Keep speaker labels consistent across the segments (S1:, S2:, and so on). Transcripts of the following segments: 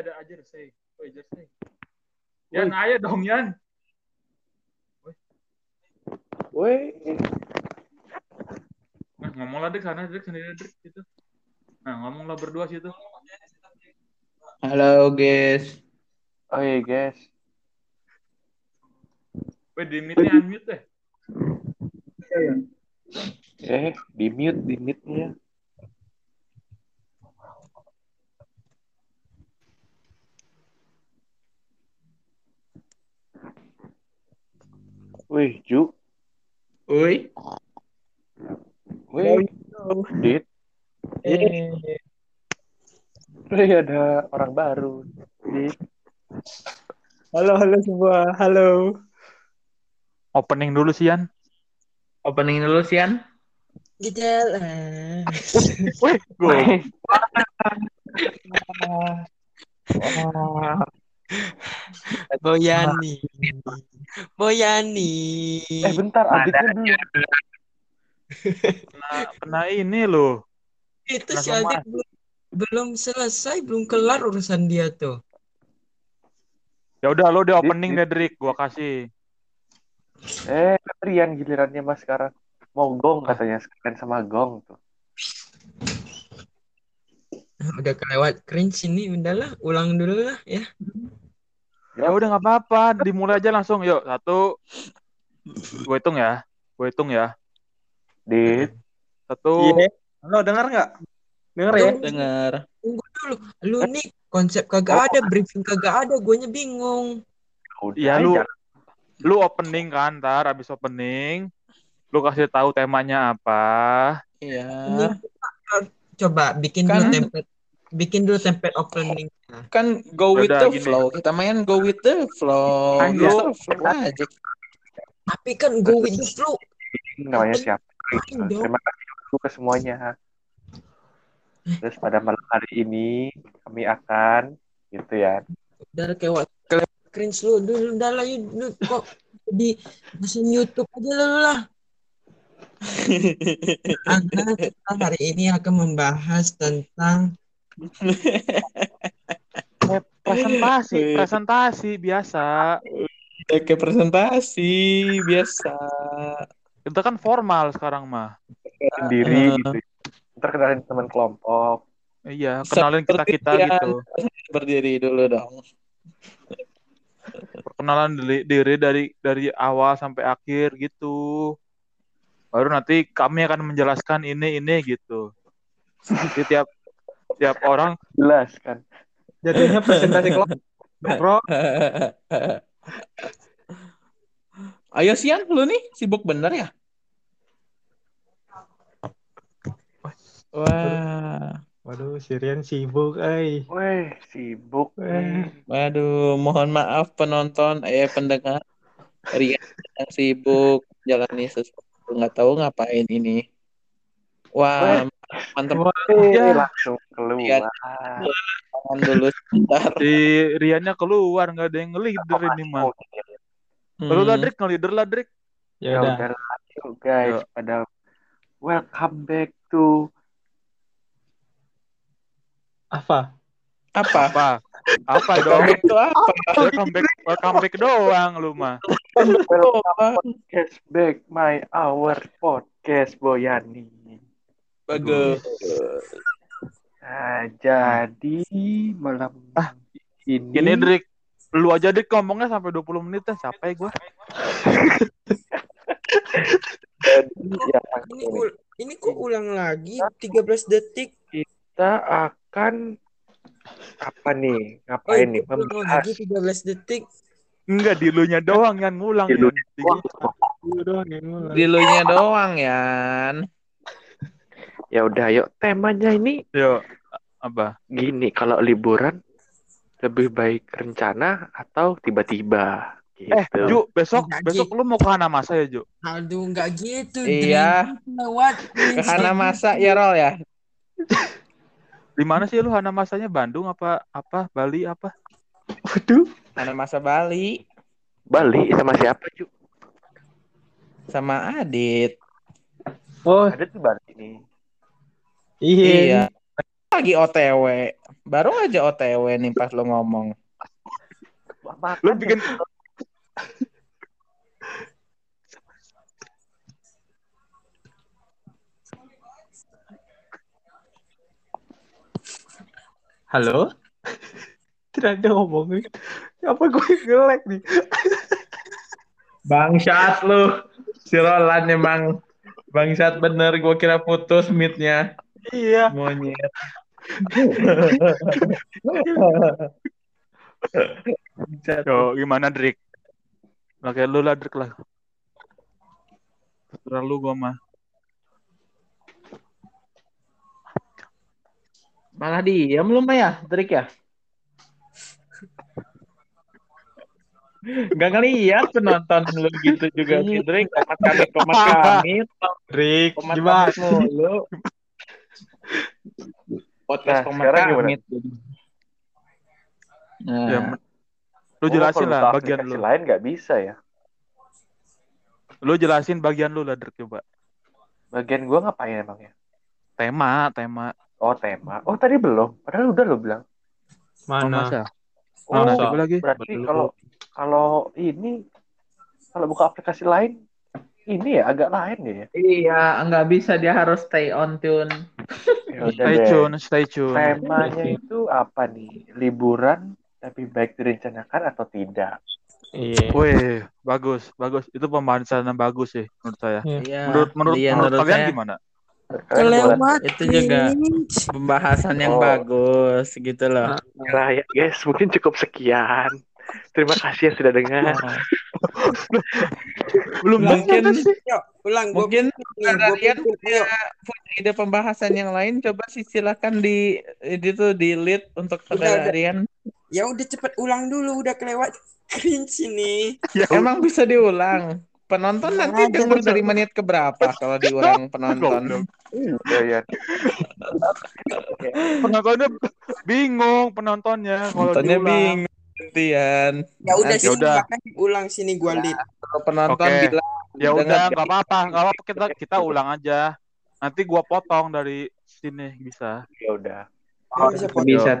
S1: ada jersey. Oh, jersey. Yan, ayo dong, Yan.
S2: Woi,
S1: Nah, ngomonglah Drik sana, Drik sendiri Drik gitu. Nah, ngomonglah berdua situ.
S3: Halo guys.
S2: oh iya guys.
S1: Weh, di mute-nya unmute deh.
S2: Eh, di mute, di mute-nya. Wih, Ju.
S3: Woi.
S2: Wih, Dit.
S3: Eh,
S2: Wih, ada orang baru. Dit.
S3: halo halo semua. Halo.
S1: Opening dulu sih, Yan.
S3: Opening dulu Sian.
S4: Jalan.
S1: Weh, gue.
S2: Wih,
S4: Boyani. Boyani.
S2: eh bentar, adiknya dulu.
S1: Kena, kena ini loh.
S4: Itu
S1: Nah,
S4: si. Adik belum, belum selesai, belum kelar urusan dia tuh.
S1: Ya udah lo di opening deh, Drik. Gua kasih.
S2: Eh, Rian gilirannya mas sekarang. Mau gong katanya, sekalian sama gong tuh.
S4: Udah kelewat cringe ini, udahlah, ulang dulu lah ya.
S1: Ya udah nggak apa-apa, dimulai aja langsung. Yuk, satu. Gue hitung ya. Gue hitung ya.
S2: Dit.
S1: Satu.
S3: Iya. Halo, dengar nggak? Dengar ya? Dengar.
S4: Tunggu dulu, lu nih konsep kagak ada, briefing kagak ada, guanya bingung.
S2: Udah,
S1: Iya, lu lu opening kan, ntar abis opening, lu kasih tahu temanya apa.
S3: Iya.
S4: Coba bikin dulu
S3: Kan-
S4: template, bikin dulu template opening.
S3: Kan go with
S1: Udah,
S3: the
S1: gini.
S3: flow. Kita main go with the flow.
S1: Kan lu-
S3: flow aja.
S4: Tapi kan go with the flow.
S2: namanya siapa? Terima kasih dulu ke semuanya. Terus pada malam hari ini kami akan gitu ya.
S4: Udah kayak cringe lu dulu udah lah yuk, lu kok di mesin YouTube aja lu lah. Karena kita hari ini akan membahas tentang
S1: Eh, presentasi, presentasi biasa.
S3: Oke presentasi biasa.
S1: Itu kan formal sekarang mah.
S2: Sendiri
S3: Eh.
S2: gitu. Ntar kenalin teman kelompok.
S1: Iya, kenalin kita kita gitu.
S3: Berdiri dulu dong.
S1: Perkenalan diri, diri dari dari awal sampai akhir gitu. Baru nanti kami akan menjelaskan ini ini gitu. Jadi tiap tiap orang
S2: Jelas kan.
S5: Jadinya presentasi kelompok, bro.
S3: Ayo Sian, lu nih sibuk bener ya? Wah,
S5: Waduh, Sirian sibuk, eh.
S2: Weh, sibuk
S5: Eh.
S3: waduh, mohon maaf penonton, eh pendengar, Rian yang sibuk jalani sesuatu nggak tahu ngapain ini. Wah, mantep
S2: Eh,
S1: Ya.
S2: langsung keluar.
S3: Lihat. tangan dulu sebentar.
S1: si Riannya keluar nggak ada yang ngelider ini mah. Lu lah
S3: Hmm.
S1: Drik ngelider lah Drik.
S5: Ya
S2: Ya
S5: udah.
S2: yuk guys, pada welcome back to
S5: Apa?
S3: Apa?
S1: Apa? Apa dong?
S3: Itu apa?
S1: Welcome back, welcome back doang lu mah.
S2: Podcast back my our podcast Boyani.
S3: Bagus.
S2: Nah, jadi malam
S1: Ah,
S2: ini
S1: Ini Drik, lu aja Drik ngomongnya sampai 20 menit dah, capek gua.
S2: jadi ya,
S4: ini ul- ini kok ulang lagi 13 detik.
S2: kita akan apa nih?
S4: Oh,
S2: Ngapain nih?
S4: ulang
S2: Membahas
S4: lagi 13 detik.
S1: Enggak, di lu nya doang yang ngulang.
S2: Di lu
S1: Yan. Di-
S5: Lu doang yang ngulang.
S3: Dilunya doang, Yan.
S2: ya udah yuk temanya ini
S1: Yuk, apa?
S2: gini kalau liburan lebih baik rencana atau tiba-tiba gitu.
S1: Eh, Ju, besok
S4: Jadi-
S1: besok lu mau ke Hanamasa ya, Ju?
S4: Aduh, nggak gitu.
S3: Iya.
S4: Lewat.
S3: Ke Hana masa ya, Rol ya?
S1: Di mana sih lu Hanamasanya? Bandung apa apa Bali apa?
S2: Waduh,
S3: Hana masa Bali
S2: Bali sama siapa, Ju?
S3: sama Adit.
S5: Oh,
S2: Ada tuh Bali nih.
S5: iya.
S3: Iya. Lagi OTW. Baru aja OTW nih pas lo ngomong.
S2: Makan
S1: Lu bikin
S5: Halo? Tidak ada ngomongin. Apa gue ngelek nih?
S3: Bangsat lu. Si Roland emang bangsat bener. Gue kira putus meetnya.
S5: Iya.
S3: Monyet.
S1: Yo, gimana Drik? Lah kayak lu lah Drik lah. Terserah lu gua mah.
S3: Malah diam lu mah ya, Trik ya? Gak ngeliat penonton lu gitu juga si Drik. Komat kami, komat kami. Komat
S5: gimana?
S3: mulu. Podcast
S2: Nah,
S3: komat kami. Nah,
S1: Ya, lu
S2: Oh,
S1: jelasin lah bagian lu.
S2: lain nggak bisa ya.
S1: Lu jelasin bagian lu lah Drik coba.
S2: Bagian gua ngapain emangnya?
S1: Tema, tema.
S2: Oh tema. Oh tadi belum. Padahal udah lo bilang.
S1: Oh,
S5: Mana?
S1: masa?
S2: Oh,
S1: Mana
S5: Masa?
S1: lagi?
S2: berarti kalau kalau ini kalau buka aplikasi lain ini ya agak lain ya.
S3: Iya, nggak bisa dia harus stay on tune.
S2: Ya
S1: Stay tune, stay tune.
S2: Temanya itu apa nih? Liburan tapi baik direncanakan atau tidak?
S5: Iya.
S1: Wih, bagus, bagus. Itu pembahasan yang bagus sih menurut saya.
S3: Iya.
S1: Menurut menurut,
S3: Iya,
S1: menurut
S3: menurut
S1: kalian
S3: saya
S1: gimana?
S4: Kelewat.
S3: Itu juga. pembahasan yang
S2: Oh.
S3: bagus gitu loh.
S2: lah ya guys. Mungkin cukup sekian. Terima kasih yang sudah dengar.
S1: Belum
S3: Mungkin
S4: Yuk, ulang.
S3: Mungkin kalian punya, punya ide pembahasan yang lain coba sih silakan di itu di lead untuk. Rian.
S4: Ya udah cepet ulang dulu. Udah kelewat. Cringe ini.
S3: Emang bisa diulang. Penonton
S4: Ulang
S3: nanti denger dari menit ke berapa kalau diulang penonton.
S2: Iya ya.
S1: penontonnya bingung penontonnya kalau
S3: Penontonnya
S1: diulang.
S3: bingung gantian.
S4: Ya udah
S3: Nanti
S4: sini
S1: udah.
S4: ulang sini gua lead.
S3: Kalau penonton
S1: Oke.
S3: bilang
S1: Ya udah, nggak apa-apa, nggak apa-apa kita kita ulang aja. Nanti gua potong dari sini bisa.
S2: Ya udah.
S4: Oh, bisa potong.
S3: bisa.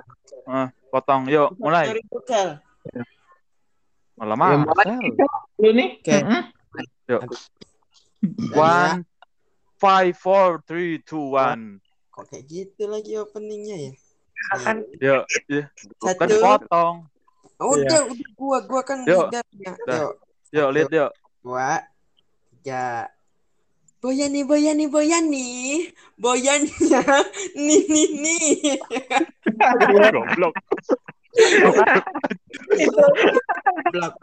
S1: Potong. Yuk, mulai.
S4: Dari hotel.
S1: Malah
S3: Ya,
S1: mah.
S3: lu nih.
S4: Oke.
S1: Yuk. One, five, four, three, two, one.
S4: Kok kayak gitu lagi openingnya ya?
S2: Kan
S1: Yuk, yuk. kan
S4: Satu.
S1: potong.
S4: Oh, udah, udah gua gua kan
S1: Yuk.
S4: leadernya.
S1: Udah.
S4: Yuk,
S1: Yuk, lihat yuk.
S4: dua, tiga. Boyani, Boyani, Boyani. Boyannya nih nih nih.
S1: Goblok.
S4: Blok.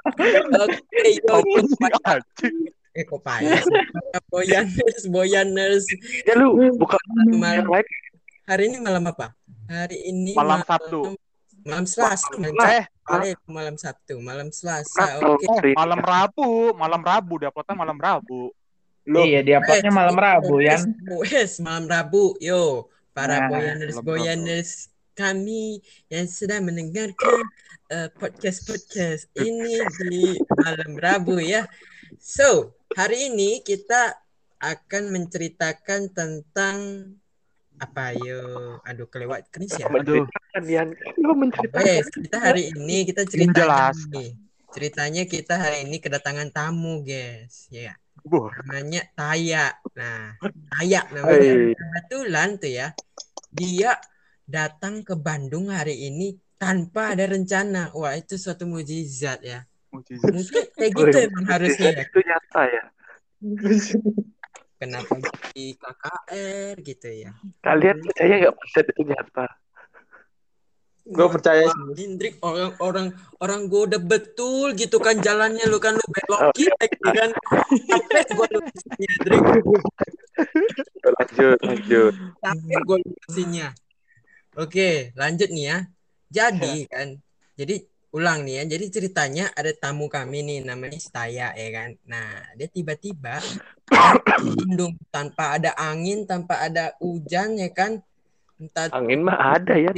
S4: Oke, yo, eh kok payah? Boyaners, Boyaners.
S2: ya lu buka
S4: Malam, hari ini malam apa? Hari ini
S1: Malam Sabtu.
S4: Malam Selasa. Malam
S1: Eh,
S4: Sabtu. Malam Sabtu, malam Selasa. Oke.
S2: lu free?
S1: malam Rabu, malam Rabu dia potong malam Rabu.
S3: Iya, dia uploadnya malam Rabu ya.
S4: Wes, malam Rabu. Yo, para
S3: Nah,
S4: boyaners
S1: malam
S4: boyaners kami yang sedang mendengarkan eh, podcast podcast ini di malam Rabu ya. So, hari ini kita akan menceritakan tentang apa yo? Aduh, kelewat cringe ya.
S2: Menceritakan Yan. Lu menceritakan.
S4: Wes, kita hari ini kita cerita
S1: Jelas.
S4: Ceritanya kita hari ini kedatangan tamu, guys. Ya
S1: Wah,
S4: namanya Taya. Nah, Taya namanya. Kebetulan tuh ya, dia datang ke Bandung hari ini tanpa ada rencana. Wah, itu suatu mujizat ya.
S1: mujizat.
S4: Mungkin kayak gitu
S2: Wih,
S4: emang harusnya ya.
S2: Itu nyata ya.
S4: Kenapa di KKR gitu ya.
S2: Kalian percaya nggak percaya itu nyata?
S5: Gue percaya sih.
S4: Indrik orang-orang orang gue udah betul gitu kan jalannya lu kan lu belokin lagi kan capek gue lurusinnya Indrik
S2: Lanjut, lanjut.
S4: capek gue lurusinnya oke lanjut nih ya jadi kan jadi ulang nih ya jadi ceritanya ada tamu kami nih namanya Staya ya kan nah dia tiba-tiba Bandung tanpa ada angin tanpa ada hujan ya kan entah
S2: Angin mah ada ya.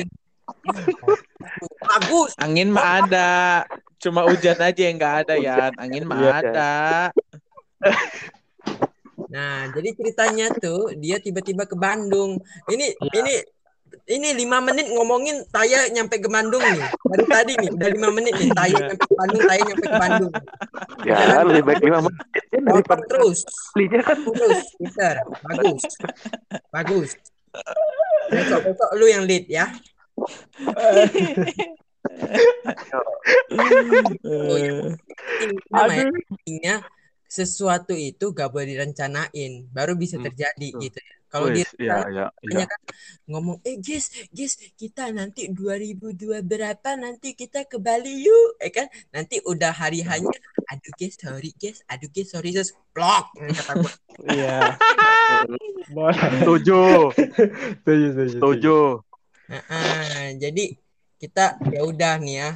S4: bagus
S3: Angin mah ada. Cuma hujan aja yang nggak ada ya. Angin mah
S2: Iya,
S3: ada.
S4: Nah, jadi ceritanya tuh dia tiba-tiba ke Bandung. Ini ini ini lima menit ngomongin Taya nyampe ke Bandung nih. Baru tadi nih, udah lima menit nih. Taya nyampe ke Bandung, Taya nyampe ke Bandung.
S2: Ya, lebih baik lima menit ya,
S4: Potong
S2: daripada
S4: terus,
S2: aslinya kan
S4: terus, pinter, bagus, bagus. Besok besok lu yang lead ya. Oh, ya. Ini namanya intinya sesuatu itu gak boleh direncanain, baru bisa
S1: Hmm,
S4: terjadi
S1: betul.
S4: gitu ya. Kalau dia
S1: iya, iya, iya.
S4: Hanya kan ngomong, eh guys, guys, kita nanti 2002 berapa nanti kita ke Bali yuk, eh kan? Nanti udah hari hanya, aduh guys, sorry guys, aduh guys, sorry guys, blok, kata gue.
S6: Iya.
S1: Setuju,
S6: Setuju, setuju.
S1: setuju.
S4: Jadi kita ya udah nih ya,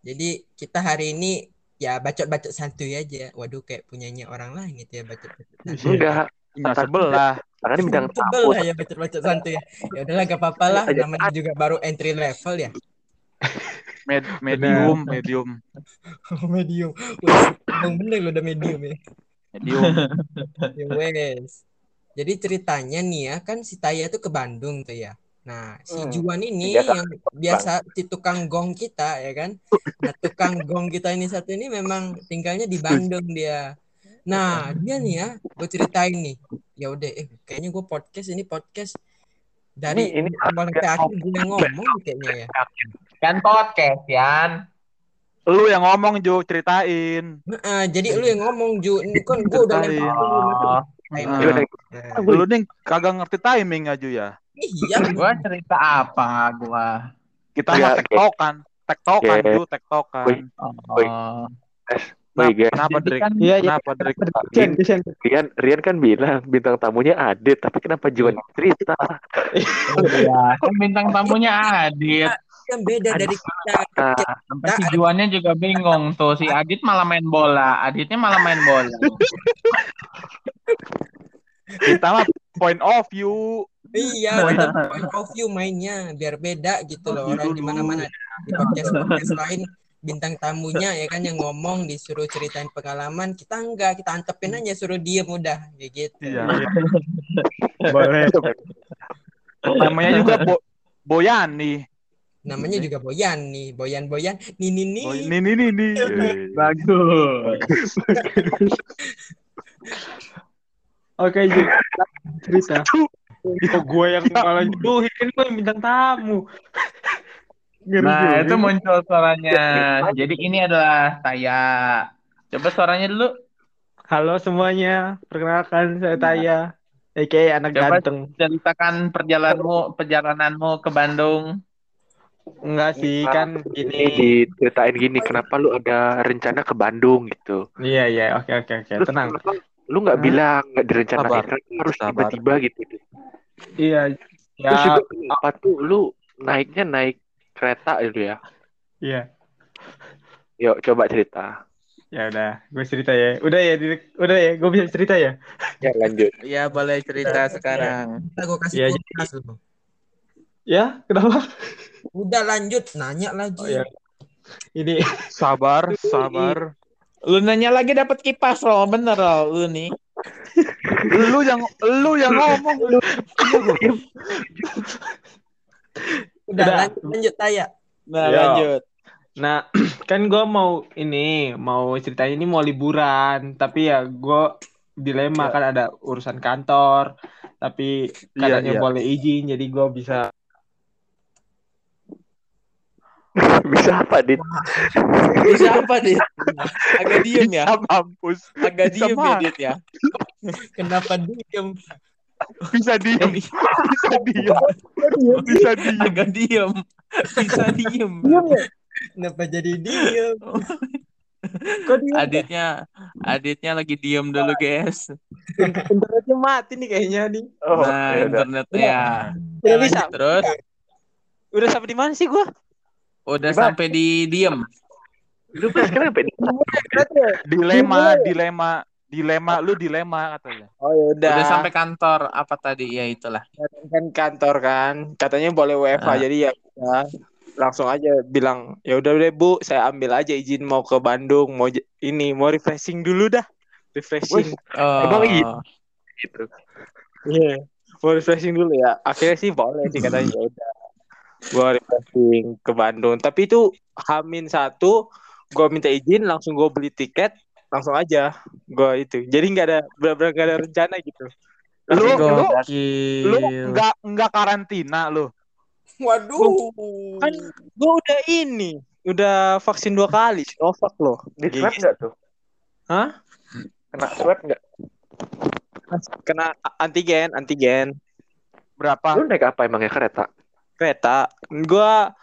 S4: jadi kita hari ini ya bacot-bacot santuy aja. Waduh, kayak punyanya orang lain gitu ya bacot-bacot santuy.
S2: enggak.
S1: Punya sebelah.
S2: Karena bidang
S4: Sebel
S2: tamu.
S4: lah ya bacot-bacot santuy ya. Ya udahlah, gak apa-apa lah, namanya juga baru entry level ya.
S1: Med- medium, medium,
S4: medium. Bang bener lo udah medium ya.
S1: medium.
S4: Ya wes. Jadi ceritanya nih ya kan si Taya tuh ke Bandung tuh ya. Nah, si
S2: Hmm.
S4: Juan ini
S2: Biasa.
S4: yang biasa si tukang gong kita ya kan. Nah, tukang gong kita ini satu ini memang tinggalnya di Bandung dia. Nah, dia nih ya, gue ceritain nih. Ya udah, eh kayaknya gue podcast ini podcast dari
S2: Ini- ini
S4: awal sampai akhir gue yang ngomong kayaknya ya.
S3: Kan podcast, Yan.
S1: Lu yang ngomong Jo, ceritain.
S4: Nah, jadi lu yang ngomong Ju, ini kan gue udah lempar
S2: udah,
S4: Nah,
S1: Lu nih kagak ngerti timing aja ya.
S4: Iya,
S3: gua cerita apa gua?
S1: Kita
S2: Ya,
S1: mah tektokan, tektokan. Jo, tektokan.
S3: Oh.
S2: Guys.
S1: Kenapa
S3: kan
S6: Iya, iya.
S1: Kenapa Drik?
S6: Jen, Jen.
S2: Rian, Rian kan bilang bintang tamunya Adit, tapi kenapa Juan cerita?
S3: Iya, kan bintang tamunya Adit.
S4: Yang beda dari kita.
S2: Nah,
S3: Sampai si Juannya juga bingung tuh. Si Adit malah main bola. Aditnya malah main bola.
S1: Kita mah point of view.
S4: Iya, kita point of view mainnya biar beda gitu loh. Orang di mana-mana di podcast podcast lain bintang tamunya ya kan yang ngomong disuruh ceritain pengalaman kita enggak kita antepin aja suruh diem udah kayak gitu
S1: Iya.
S6: Boleh.
S1: Namanya juga Bo Boyani.
S4: Namanya juga Boyan nih Boyan Boyan nih nih
S1: Oh, ini ini ini.
S3: Bagus.
S6: Oke. Cerita. Kok gue yang malah nyuduhin kan gue yang bintang tamu.
S3: Nah, itu muncul suaranya. Jadi ini adalah saya. Coba suaranya dulu.
S6: Halo semuanya, perkenalkan saya Taya, aka anak
S3: Coba
S6: ganteng.
S3: ceritakan perjalananmu, perjalananmu ke Bandung.
S6: Enggak sih, kan
S2: ini
S6: gini.
S2: diceritain gini, kenapa lu ada rencana ke Bandung gitu?
S6: Iya, iya, oke, oke, oke,
S2: Terus
S6: tenang.
S2: kenapa lu nggak bilang nggak direncanain harus tiba-tiba gitu
S6: Iya,
S2: terus
S6: ya,
S2: juga kenapa tuh lu naiknya naik kereta gitu ya
S6: iya.
S2: yuk coba cerita
S6: Ya udah, gue cerita ya. Udah ya, udah ya, gue bisa cerita ya.
S2: ya lanjut
S3: Iya, boleh cerita sekarang.
S4: Kita gue kasih
S6: Iya,
S4: kulkas lu.
S6: Ya, kenapa?
S4: udah lanjut nanya lagi
S6: Oh, ya. Ini
S1: Sabar, sabar.
S3: Lu nanya lagi dapat kipas loh, bener loh lu nih.
S1: Lu yang lu yang ngomong lu.
S4: udah,
S6: Udah.
S4: lanjut lanjut Taya
S3: Nah,
S6: Yo.
S3: lanjut.
S6: Nah, kan gue mau ini, mau ceritanya ini mau liburan, tapi ya gue dilema kan ada urusan kantor, tapi
S1: Iya,
S6: katanya
S1: iya.
S6: boleh izin, jadi gue bisa.
S2: bisa apa dit
S3: Bisa apa, Dit? Agak diem ya.
S1: Mampus.
S3: Agak
S1: Bisa
S3: diem ya. Dit ya.
S4: kenapa diem
S1: Bisa diem. Bisa diem. Bisa diem.
S3: Agak diem. Bisa diem.
S4: kenapa jadi diem
S6: Kok dia
S3: Aditnya, Aditnya lagi diem dulu, guys.
S6: internetnya mati nih kayaknya nih.
S2: oh
S3: Nah,
S2: ya udah.
S3: internetnya.
S6: Udah bisa.
S3: Terus
S6: Udah sampai di mana sih gue?
S3: Udah
S2: Gimana?
S3: sampai di diem.
S2: lu pas sekarang apa ini
S1: Dilema, dilema, dilema, lu dilema katanya.
S6: Oh ya udah.
S3: Udah sampai kantor apa tadi? Ya itulah.
S6: kan kantor kan, katanya boleh WFH,
S3: Ah.
S6: jadi ya udah, langsung aja bilang ya udah deh bu, saya ambil aja izin mau ke Bandung, mau ini mau refreshing dulu dah, refreshing.
S3: Oh.
S2: Emang iya? gitu
S6: Iya. Mau refreshing dulu ya. Akhirnya sih boleh sih katanya ya udah. Gue refreshing ke Bandung tapi itu Hamin satu gue minta izin langsung gue beli tiket langsung aja gue itu jadi nggak ada benar-benar nggak ada rencana gitu
S1: Lu lu lu
S3: Gokil.
S1: enggak enggak karantina lu.
S4: Waduh.
S6: kan gue udah ini udah vaksin dua kali Sinovac loh
S2: Di swab nggak tuh?
S6: Hah?
S2: Kena swab nggak?
S6: kena antigen antigen
S1: Berapa?
S2: Lu naik apa emangnya kereta?
S6: Kereta gua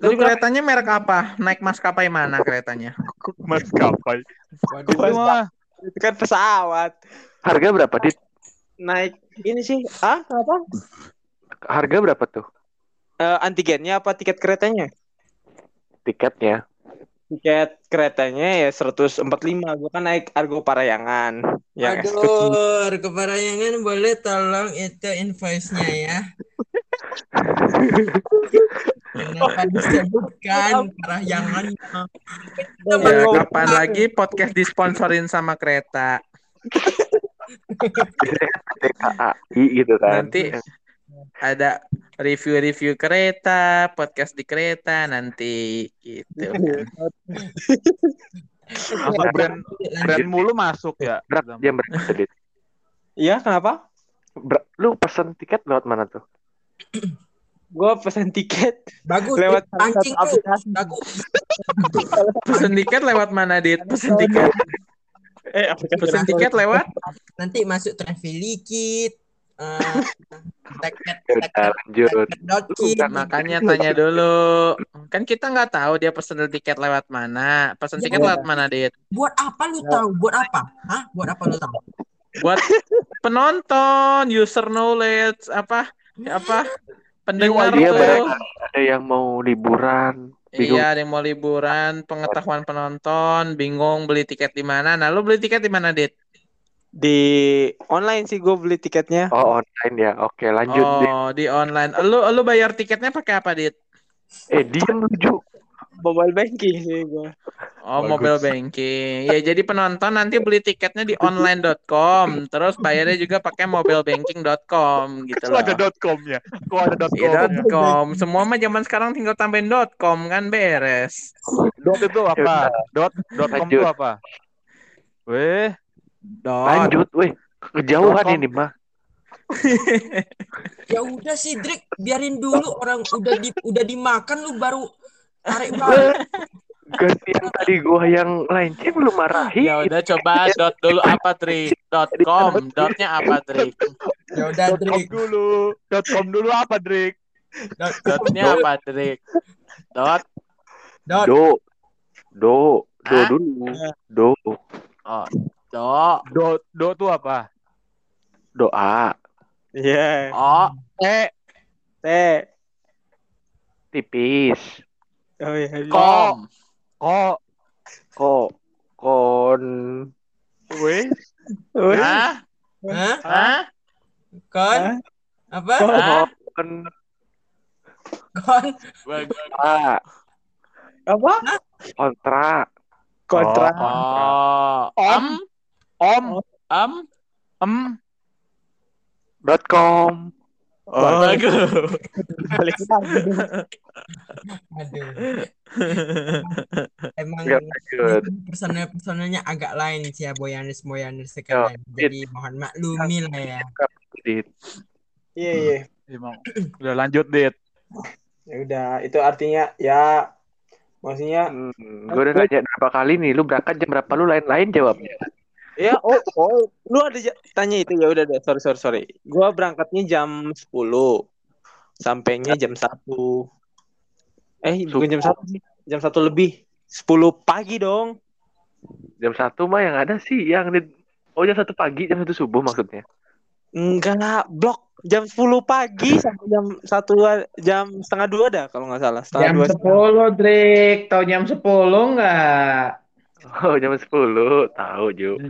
S3: Lu keretanya merek apa? Naik maskapai mana keretanya?
S1: Maskapai.
S4: Waduh.
S1: Itu
S6: kan pesawat
S2: Harga berapa? Dit?
S6: naik ini sih ah apa
S2: Harga berapa tuh?
S6: Eh, antigennya apa tiket keretanya
S2: Tiketnya?
S6: Tiket keretanya ya 145 gua kan naik Argo Parayangan yang kecil.
S4: Waduh, Argo Parayangan boleh tolong itu invoice-nya ya. Kenapa disebutkan Parayangan?
S3: Ya, kapan lagi podcast disponsorin sama kereta?
S2: Gitu kan.
S3: Nanti ada review-review kereta, podcast di kereta nanti gitu kan.
S1: apa brand brand mulu masuk ya.
S2: Berat, berapa Dit?
S6: Iya kenapa
S2: Ber- Lu pesen tiket lewat mana tuh?
S6: gua pesen tiket
S4: Bagus,
S6: lewat
S4: tuh.
S6: aplikasi
S4: Bagus.
S3: Pesen tiket lewat mana, Dit? Pesen tiket.
S6: eh aplikasi
S3: Pesen tiket lewat?
S4: Nanti masuk Travelikit. Eh,
S2: Ya.
S3: Makanya tanya dulu. Kan kita nggak tahu dia pesen tiket lewat mana. Pesen tiket lewat mana, Dit?
S4: Buat apa lu tahu? Buat apa? Hah? Buat apa lu tahu?
S3: Buat penonton, user knowledge, apa? Apa? Pendengar
S2: Dia
S3: tuh.
S2: ada yang mau liburan. bingung.
S3: Iya, ada yang mau liburan, pengetahuan penonton, bingung beli tiket di mana. Nah, lu beli tiket di mana, Dit?
S6: Di online sih gue beli tiketnya
S2: Oh online ya. Oke lanjut. Dit.
S3: Oh, di online. Lu lu bayar tiketnya pakai apa, Dit?
S2: Eh diam lu Ju.
S6: mobile banking sih gue
S3: Oh,
S1: Bagus.
S3: mobile banking. Ya, jadi penonton nanti beli tiketnya di online.com, terus bayarnya juga pakai mobilebanking.com gitu
S1: Kok
S3: loh.
S1: ada dot com ya? Kok ada dot com?
S3: Iya,
S1: ya?
S3: .com. Semua mah zaman sekarang tinggal tambahin .com kan beres.
S1: Dot itu apa? Dot dot com itu apa? Weh,
S3: Dot.
S2: Lanjut, weh. Kejauhan
S1: Dot
S2: ini mah.
S4: Ya udah sih, Drik, biarin dulu orang udah di udah dimakan lu baru tarik balik.
S2: Gantian tadi gua yang lanceng lu marahi.
S3: Ya udah coba dot dulu apa trik? Dot com. Dotnya apa trik?
S4: Ya udah,
S1: dot com
S4: Drik.
S1: dulu. Dot com dulu apa, Drik?
S3: Dotnya apa trik? Dot.
S4: Dot.
S2: Do. Do. Do dulu. Do.
S3: Oh, do.
S1: Dot dot itu apa?
S2: Doa.
S6: iya
S3: Oh,
S1: Eh,
S6: teh
S2: Tipis.
S6: oh iya
S3: com.
S1: kok
S2: Kok. Kon.
S1: weh
S3: Hah?
S4: Hah?
S3: Hah?
S4: Kon? Apa?
S3: Hah?
S2: Kon.
S4: Kon?
S2: Ah.
S6: apa
S2: Kontra.
S6: kontrak
S3: Oh.
S1: Om.
S3: Om.
S1: om
S3: Om.
S1: em
S2: Dot com.
S6: oh
S3: Bagus.
S6: balik lagi
S4: Aduh. Emang
S2: Ya, lanjut.
S4: personel-personelnya agak lain sih ya Boyanis Boyanis sekalian. Jadi mohon maklumi lah ya.
S6: Iya iya
S1: emang udah lanjut dit
S6: ya udah itu artinya ya maksudnya
S2: Hmm, gue udah nanya berapa kali nih, lu berangkat jam berapa lu lain-lain jawabnya.
S6: Ya oh oh lu ada tanya itu ya udah deh sorry sorry sorry. Gua berangkatnya jam 10 sampainya jam satu. Eh bukan jam satu sih jam satu lebih. 10 pagi dong.
S2: Jam satu mah yang ada sih yang di Oh jam satu pagi, jam satu subuh maksudnya.
S6: enggak blok. Jam 10 pagi sampai jam satu jam setengah dua dah kalau nggak salah. Setengah
S3: Jam
S6: dua
S3: 10, Drik. Tahu jam 10 nggak?
S2: Oh jam sepuluh, tahu Ju.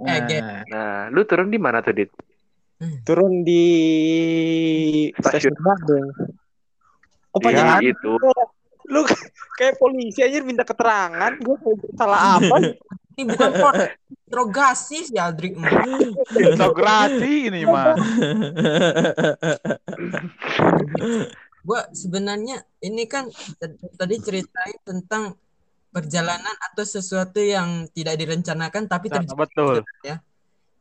S4: Eh, Ge.
S3: Nah,
S2: Nah, lu turun di mana tuh, Dit?
S6: turun di
S2: Stasiun.
S6: Bandung oh panjangan
S2: itu.
S6: lu kayak polisi aja minta keterangan gue salah apa
S4: Ini bukan port interogasi si Aldrik mah.
S1: integrasi ini mah
S4: gua sebenarnya ini kan tadi ceritain tentang perjalanan atau sesuatu yang tidak direncanakan tapi
S1: Nah,
S4: terjadi
S1: betul.
S4: ya.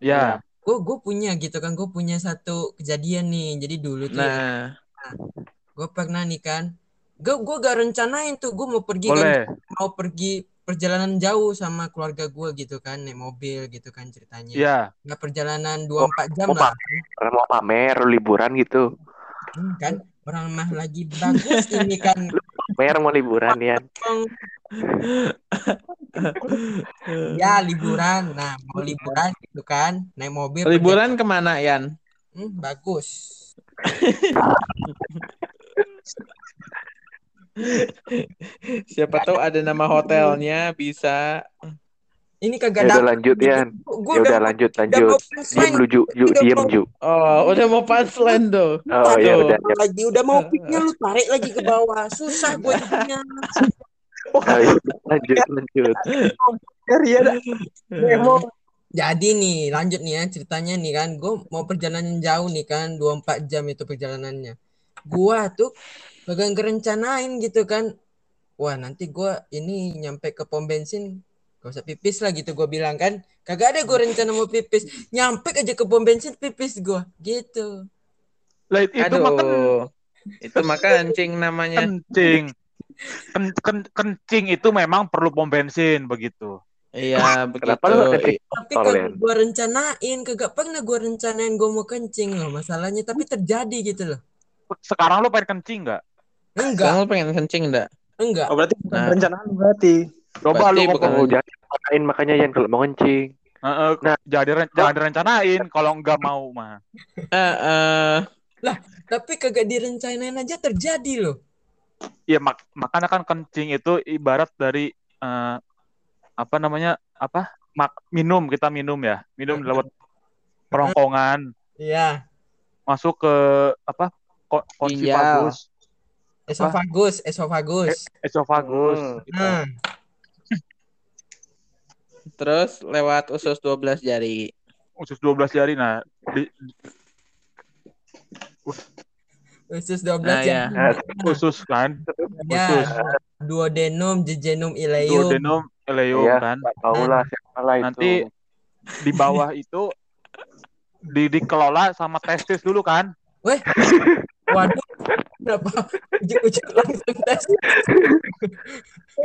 S1: Ya.
S4: Gue gue punya gitu kan, gue punya satu kejadian nih. Jadi dulu tuh ya,
S3: Nah,
S4: gue pernah nih kan, gue gue gak rencanain tuh gue mau pergi kan, mau pergi perjalanan jauh sama keluarga gue gitu kan, naik mobil gitu kan ceritanya.
S1: Ya.
S4: Nggak perjalanan 2-4 jam
S2: oh,
S4: lah.
S2: Orang mau pamer liburan gitu.
S4: Hmm, kan orang mah lagi bagus ini kan
S2: Pamer mau liburan ya.
S4: Ya liburan nah mau liburan gitu kan naik mobil
S3: liburan ke mana
S4: Yan? Hmm, bagus
S3: Siapa tahu ada nama hotelnya bisa.
S4: Ini
S2: Ya
S4: kagak
S2: udah
S4: dapet
S2: lanjut Yan.
S4: gue
S2: Ya
S4: udah
S2: udah lanjut lanjut. Diem lu Ju, Ju,
S4: Udah
S2: diem
S4: mau-
S2: Ju.
S3: Oh, udah mau punchline tuh.
S2: Oh ya
S3: Aduh.
S2: udah. ya.
S4: lagi udah mau piknya lu tarik lagi ke bawah susah gue jadinya
S2: Oh, ya. Lanjut lanjut.
S6: ya. Memo.
S4: jadi nih lanjut nih ya ceritanya nih kan gue mau perjalanan jauh nih kan 24 jam itu perjalanannya gua tuh kagak ngerencanain gitu kan wah nanti gua ini nyampe ke pom bensin gak usah pipis lah gitu gue bilang kan kagak ada gue rencana mau pipis nyampe aja ke pom bensin pipis gua gitu
S1: Lah itu kan
S3: Aduh. Itu mah kencing namanya.
S1: kencing. Ken- ken- kencing itu memang perlu pom bensin begitu.
S3: Iya,
S2: Kenapa lu nggak
S3: begitu.
S4: tapi
S2: Len.
S4: gue rencanain kagak pernah gue rencanain gue mau kencing loh masalahnya tapi terjadi gitu loh
S1: Sekarang lu pengen kencing nggak?
S4: enggak
S3: Kamu pengen kencing enggak?
S4: enggak
S6: Oh, berarti
S3: Nah.
S6: perencanaan berarti.
S1: Coba
S3: Berarti
S1: lu ngomong.
S2: Oh, jangan makan makanya Yan kalau mau kencing.
S1: Heeh,
S2: Nah.
S1: jangan, diren- jangan direncanain kalau nggak mau mah.
S3: Eh, eh,
S4: tapi kagak direncanain aja terjadi loh
S1: Iya mak makanya kan kencing itu ibarat dari eh, apa namanya apa mak minum kita minum ya minum lewat perongkongan
S4: iya
S1: masuk ke apa ko- konsifagus
S4: esofagus esofagus
S1: esofagus
S2: Hmm.
S1: gitu.
S4: nah
S3: terus lewat usus 12 jari.
S1: usus 12 jari nah di,
S4: usus 12
S3: Nah,
S4: jari.
S3: ya.
S1: Usus kan
S4: ya
S1: usus
S4: duodenum jejunum ileum
S1: duodenum ileum
S2: Iya.
S1: kan
S2: tahu lah siapa lah itu.
S1: nanti di bawah itu di dikelola sama testis dulu kan
S4: weh. Waduh. Kenapa? Ujuk-ujuk langsung tes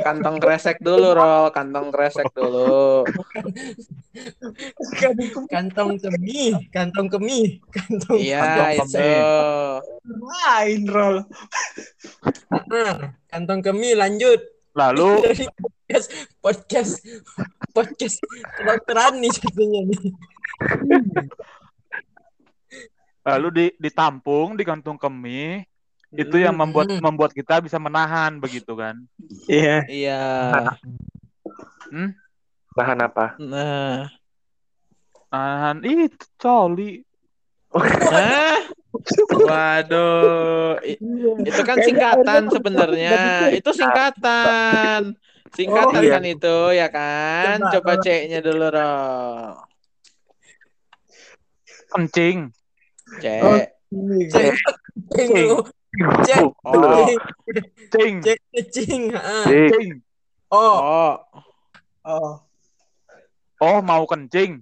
S3: Kantong kresek dulu, Rol. Kantong kresek dulu.
S4: kantong kemih. Kantong kemih. Kantong
S3: Iya,
S1: Kantong
S3: itu.
S6: Lain roll.
S4: Nah, kantong kemih lanjut.
S1: Lalu?
S4: Podcast podcast podcast kedokteran nih jatuhnya nih
S1: lalu di ditampung di kantung kemih itu yang membuat
S4: Hmm.
S1: membuat kita bisa menahan begitu kan
S6: Iya.
S3: Iya.
S2: bahan apa?
S3: Nah.
S1: nahan ih coli
S3: Hah? Waduh. I- Itu kan singkatan sebenarnya. Itu singkatan. Singkatan
S2: Oh, iya.
S3: kan itu, ya kan? Coba C-nya dulu, Rol.
S1: kencing
S3: C.
S4: cek cek lu cek
S3: Oh.
S1: cing
S4: cek cing.
S2: Dik,
S1: cing
S4: oh
S3: Oh.
S6: Oh.
S1: oh mau kencing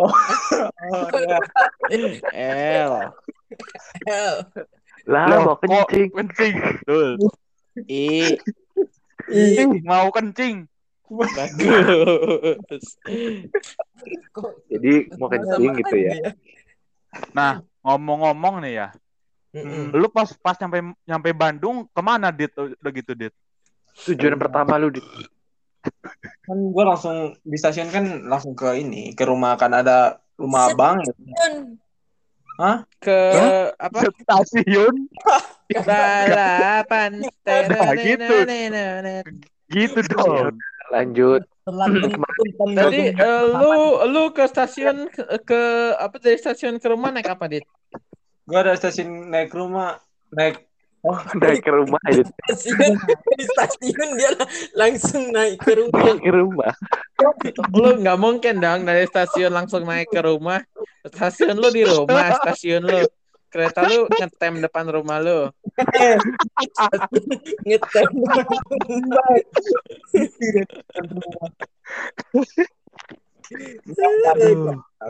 S6: Oh, ya.
S3: L.
S4: hell
S2: lah
S1: Loh,
S2: mau kencing.
S1: kencing Tuh.
S3: I.
S1: Ih, mau kencing
S3: Bagus.
S2: Jadi mau kencing gitu ya.
S1: nah ngomong-ngomong nih ya
S4: Mm-mm.
S1: lu pas pas nyampe nyampe Bandung ke mana dit udah gitu dit
S2: Tujuan pertama lu di
S6: Kan gue langsung di stasiun kan langsung ke ini, ke rumah kan ada rumah abang ya.
S4: Kan,
S3: Ke apa?
S1: stasiun
S3: Balapan.
S1: Nah, gitu. gitu dong
S2: lanjut.
S4: Terlanjur
S3: Tadi eh, lu lu ke stasiun ke, ke apa dari stasiun ke rumah naik apa, Dit?
S6: Gue ada stasiun naik rumah, naik
S2: Naik ke rumah aja.
S4: stasiun di stasiun dia la- langsung naik ke rumah
S2: Naik ke rumah.
S3: Lu nggak mungkin dong dari stasiun langsung naik ke rumah. Stasiun lu di rumah, stasiun lu. Kereta lu ngetem depan rumah lu.
S4: Ngetem.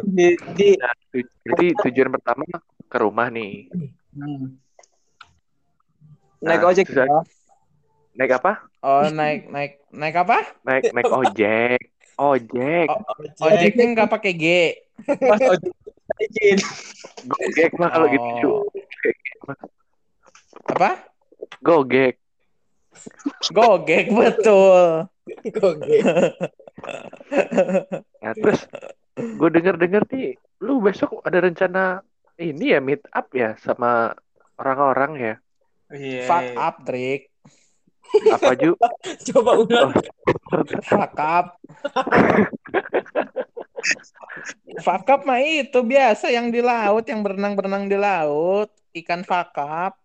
S6: di, di
S2: Nah, tu- jadi tujuan pertama ke rumah nih.
S6: naik
S2: Nah,
S6: ojek
S2: susah.
S6: ya.
S2: Naik apa?
S3: Oh, naik naik naik apa?
S2: Naik naik ojek. Ojek.
S3: Oh, ojeknya nggak pakai G.
S6: Pas ojek naikin.
S2: Gojek mah kalau gitu.
S3: Oh. Apa?
S2: Gojek.
S3: Gogek betul.
S4: Oke.
S2: Nah, terus gue denger-denger nih, lu besok ada rencana ini ya meet up ya sama orang-orang ya?
S6: Iya.
S3: Fuck up, Drik.
S2: Apa Ju?
S4: Coba ulang.
S3: Fuck up. Fuck up mah itu biasa yang di laut, yang berenang-berenang di laut. Ikan fuck up.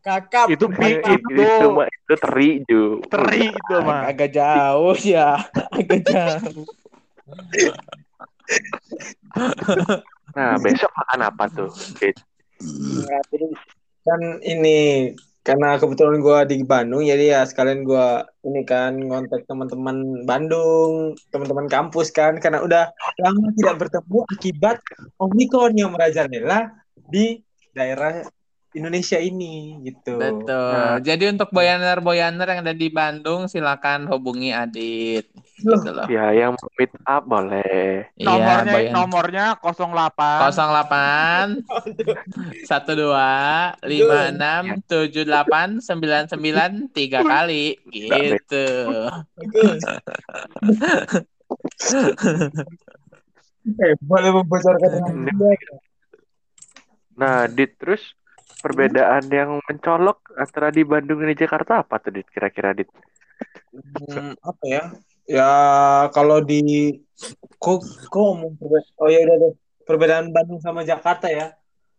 S4: Kakap.
S1: Itu pi
S2: itu,
S1: itu
S2: itu, itu teri Ju.
S1: teri itu mah.
S3: Agak jauh ya. Agak jauh.
S2: Nah, besok makan apa tuh? Dit?
S6: Nah, kan ini karena kebetulan gua di Bandung jadi ya sekalian gua ini kan ngontak teman-teman Bandung, teman-teman kampus kan. Karena udah lama tidak bertemu akibat Omikron yang merajalela di daerah Indonesia ini gitu.
S3: Betul.
S6: Nah,
S3: Jadi untuk boyaner-boyaner yang ada di Bandung silakan hubungi Adit. Gitu loh.
S2: Ya, yang mau meet up boleh.
S3: Iya,
S1: Nomornya
S3: boyan-
S1: nomornya 08
S3: 08 12 56 78 99 tiga kali gitu.
S4: Bagus.
S6: eh, boleh membocorkan.
S2: Nah, Dit, terus perbedaan yang mencolok antara di Bandung dan di Jakarta apa tuh, Dit? Kira-kira, Dit?
S6: Hmm, apa ya? Ya kalau di kok kok ngomong perbe- oh ya udah deh perbedaan Bandung sama Jakarta ya.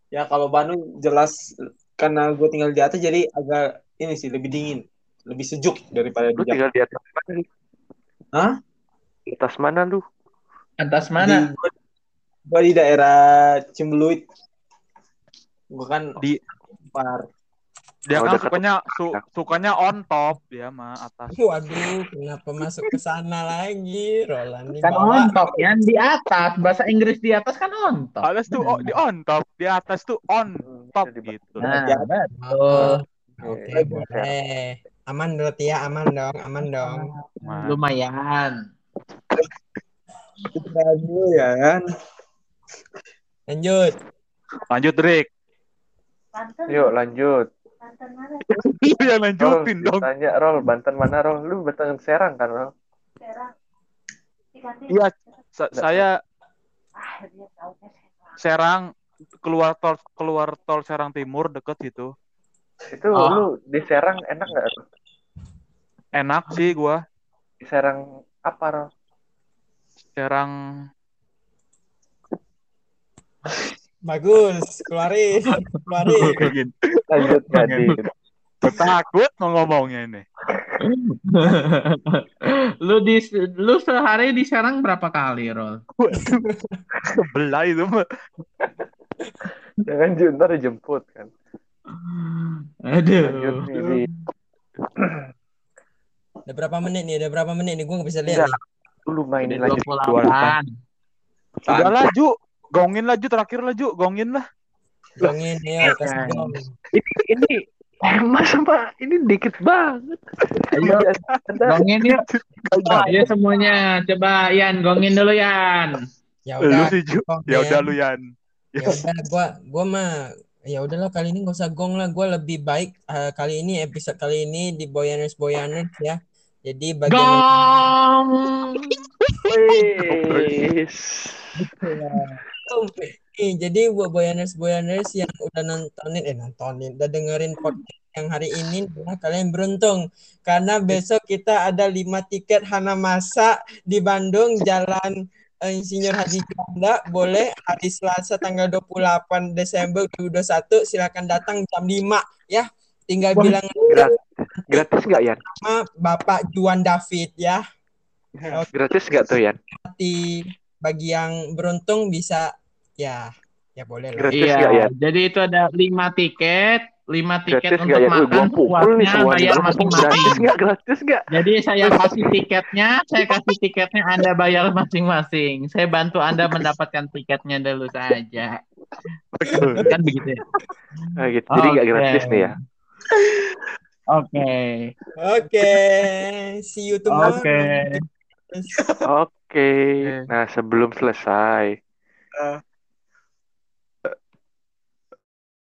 S6: Ya kalau Bandung jelas karena gue tinggal di atas jadi agak ini sih lebih dingin, lebih sejuk daripada
S2: Lu
S6: di Jakarta.
S2: tinggal di atas mana, Dit?
S6: Hah?
S2: Di atas mana lu?
S3: Atas
S6: Di,
S3: mana?
S6: gua, gua di daerah Cimbeluit. Gue kan
S1: di
S6: par.
S1: dia
S2: Oh,
S1: kan sukanya su- sukanya on top dia mah atas.
S4: Waduh, kenapa masuk ke sana lagi? Roland
S3: Kan
S4: bawah.
S3: on top ya, di atas. Bahasa Inggris di atas kan on top.
S1: Atas tuh oh, di on top, di atas tuh on top
S2: Di-
S1: gitu.
S3: Nah,
S6: Ya.
S3: betul.
S4: Oke, boleh. Aman berarti ya, aman dong, aman dong.
S1: Nah,
S3: Lumayan.
S6: Kita dulu ya kan.
S4: Lanjut.
S1: lanjut Rick.
S2: Yuk, lanjut.
S1: Lu yang
S2: Rol,
S1: lanjutin dong.
S2: tanya, Rol, Banten mana, Rol? Lu Banten Serang kan, Rol?
S1: Iya, sa- saya Serang keluar tol keluar tol Serang Timur deket situ.
S2: Itu
S3: Oh.
S2: lu di Serang enak nggak? Rol?
S1: Enak sih gua.
S2: Di Serang apa, Rol?
S1: Serang
S4: Bagus, keluarin, keluarin.
S2: Lanjut.
S1: Gua takut mau ngomongnya ini.
S3: lu di lu sehari di Serang berapa kali, Rol?
S1: Sebelah itu mah.
S2: Jangan Ju, ntar dijemput kan. Lanjut
S3: Aduh.
S2: nih.
S4: Udah berapa menit nih? Udah berapa menit nih? Gue nggak bisa lihat nih.
S2: Lu mainin
S3: Udah
S2: lagi.
S3: 28.
S1: Udah laju, gongin laju terakhir laju, gongin lah.
S4: Gongin ya, kasih gong.
S2: Ini, ini Emas sama ini dikit banget.
S3: Ayo, gongin yuk. Ayo semuanya, coba Yan, gongin dulu Yan.
S4: Ya
S1: Lu
S4: udah,
S1: sih Ju. Ya
S4: ya.
S1: udah lu Yan.
S4: Ya udah, gua gua mah ya udahlah kali ini gak usah gong lah. Gua lebih baik eh, kali ini episode kali ini di Boyaners Boyaners ya. Jadi bagian
S3: Gong.
S2: Wis.
S4: Nih, jadi buat Boyaners Boyaners yang udah nontonin eh nontonin, udah dengerin podcast yang hari ini nah, kalian beruntung. Karena besok kita ada lima tiket Hanamasa di Bandung Jalan eh, Insinyur Haji Juanda. Boleh hari Selasa tanggal 28 Desember 2021 silakan datang jam 5 ya. Tinggal
S2: Wah,
S4: bilang
S2: Gratis, gratis nggak Yan?
S4: sama Bapak Juan David ya.
S2: Gratis nggak tuh Yan?
S4: nanti bagi yang beruntung bisa ya Ya boleh lah.
S2: Gratis
S3: Iya,
S2: ya?
S3: jadi itu ada lima tiket, lima tiket
S2: Gratis
S3: untuk
S2: ya?
S3: Makan
S2: nih.
S3: bayar
S2: ngomong Gratis
S3: masing-masing.
S2: nggak? Gratis nggak?
S3: Jadi saya kasih tiketnya, saya kasih tiketnya, Anda bayar masing-masing. Saya bantu Anda mendapatkan tiketnya dulu saja. Kan begitu ya?
S2: Nah, gitu. Jadi nggak
S3: Oke.
S2: gratis nih ya?
S3: Oke.
S4: Oke, see you tomorrow.
S3: Oke.
S2: Oke. Nah, sebelum selesai,
S6: Eh.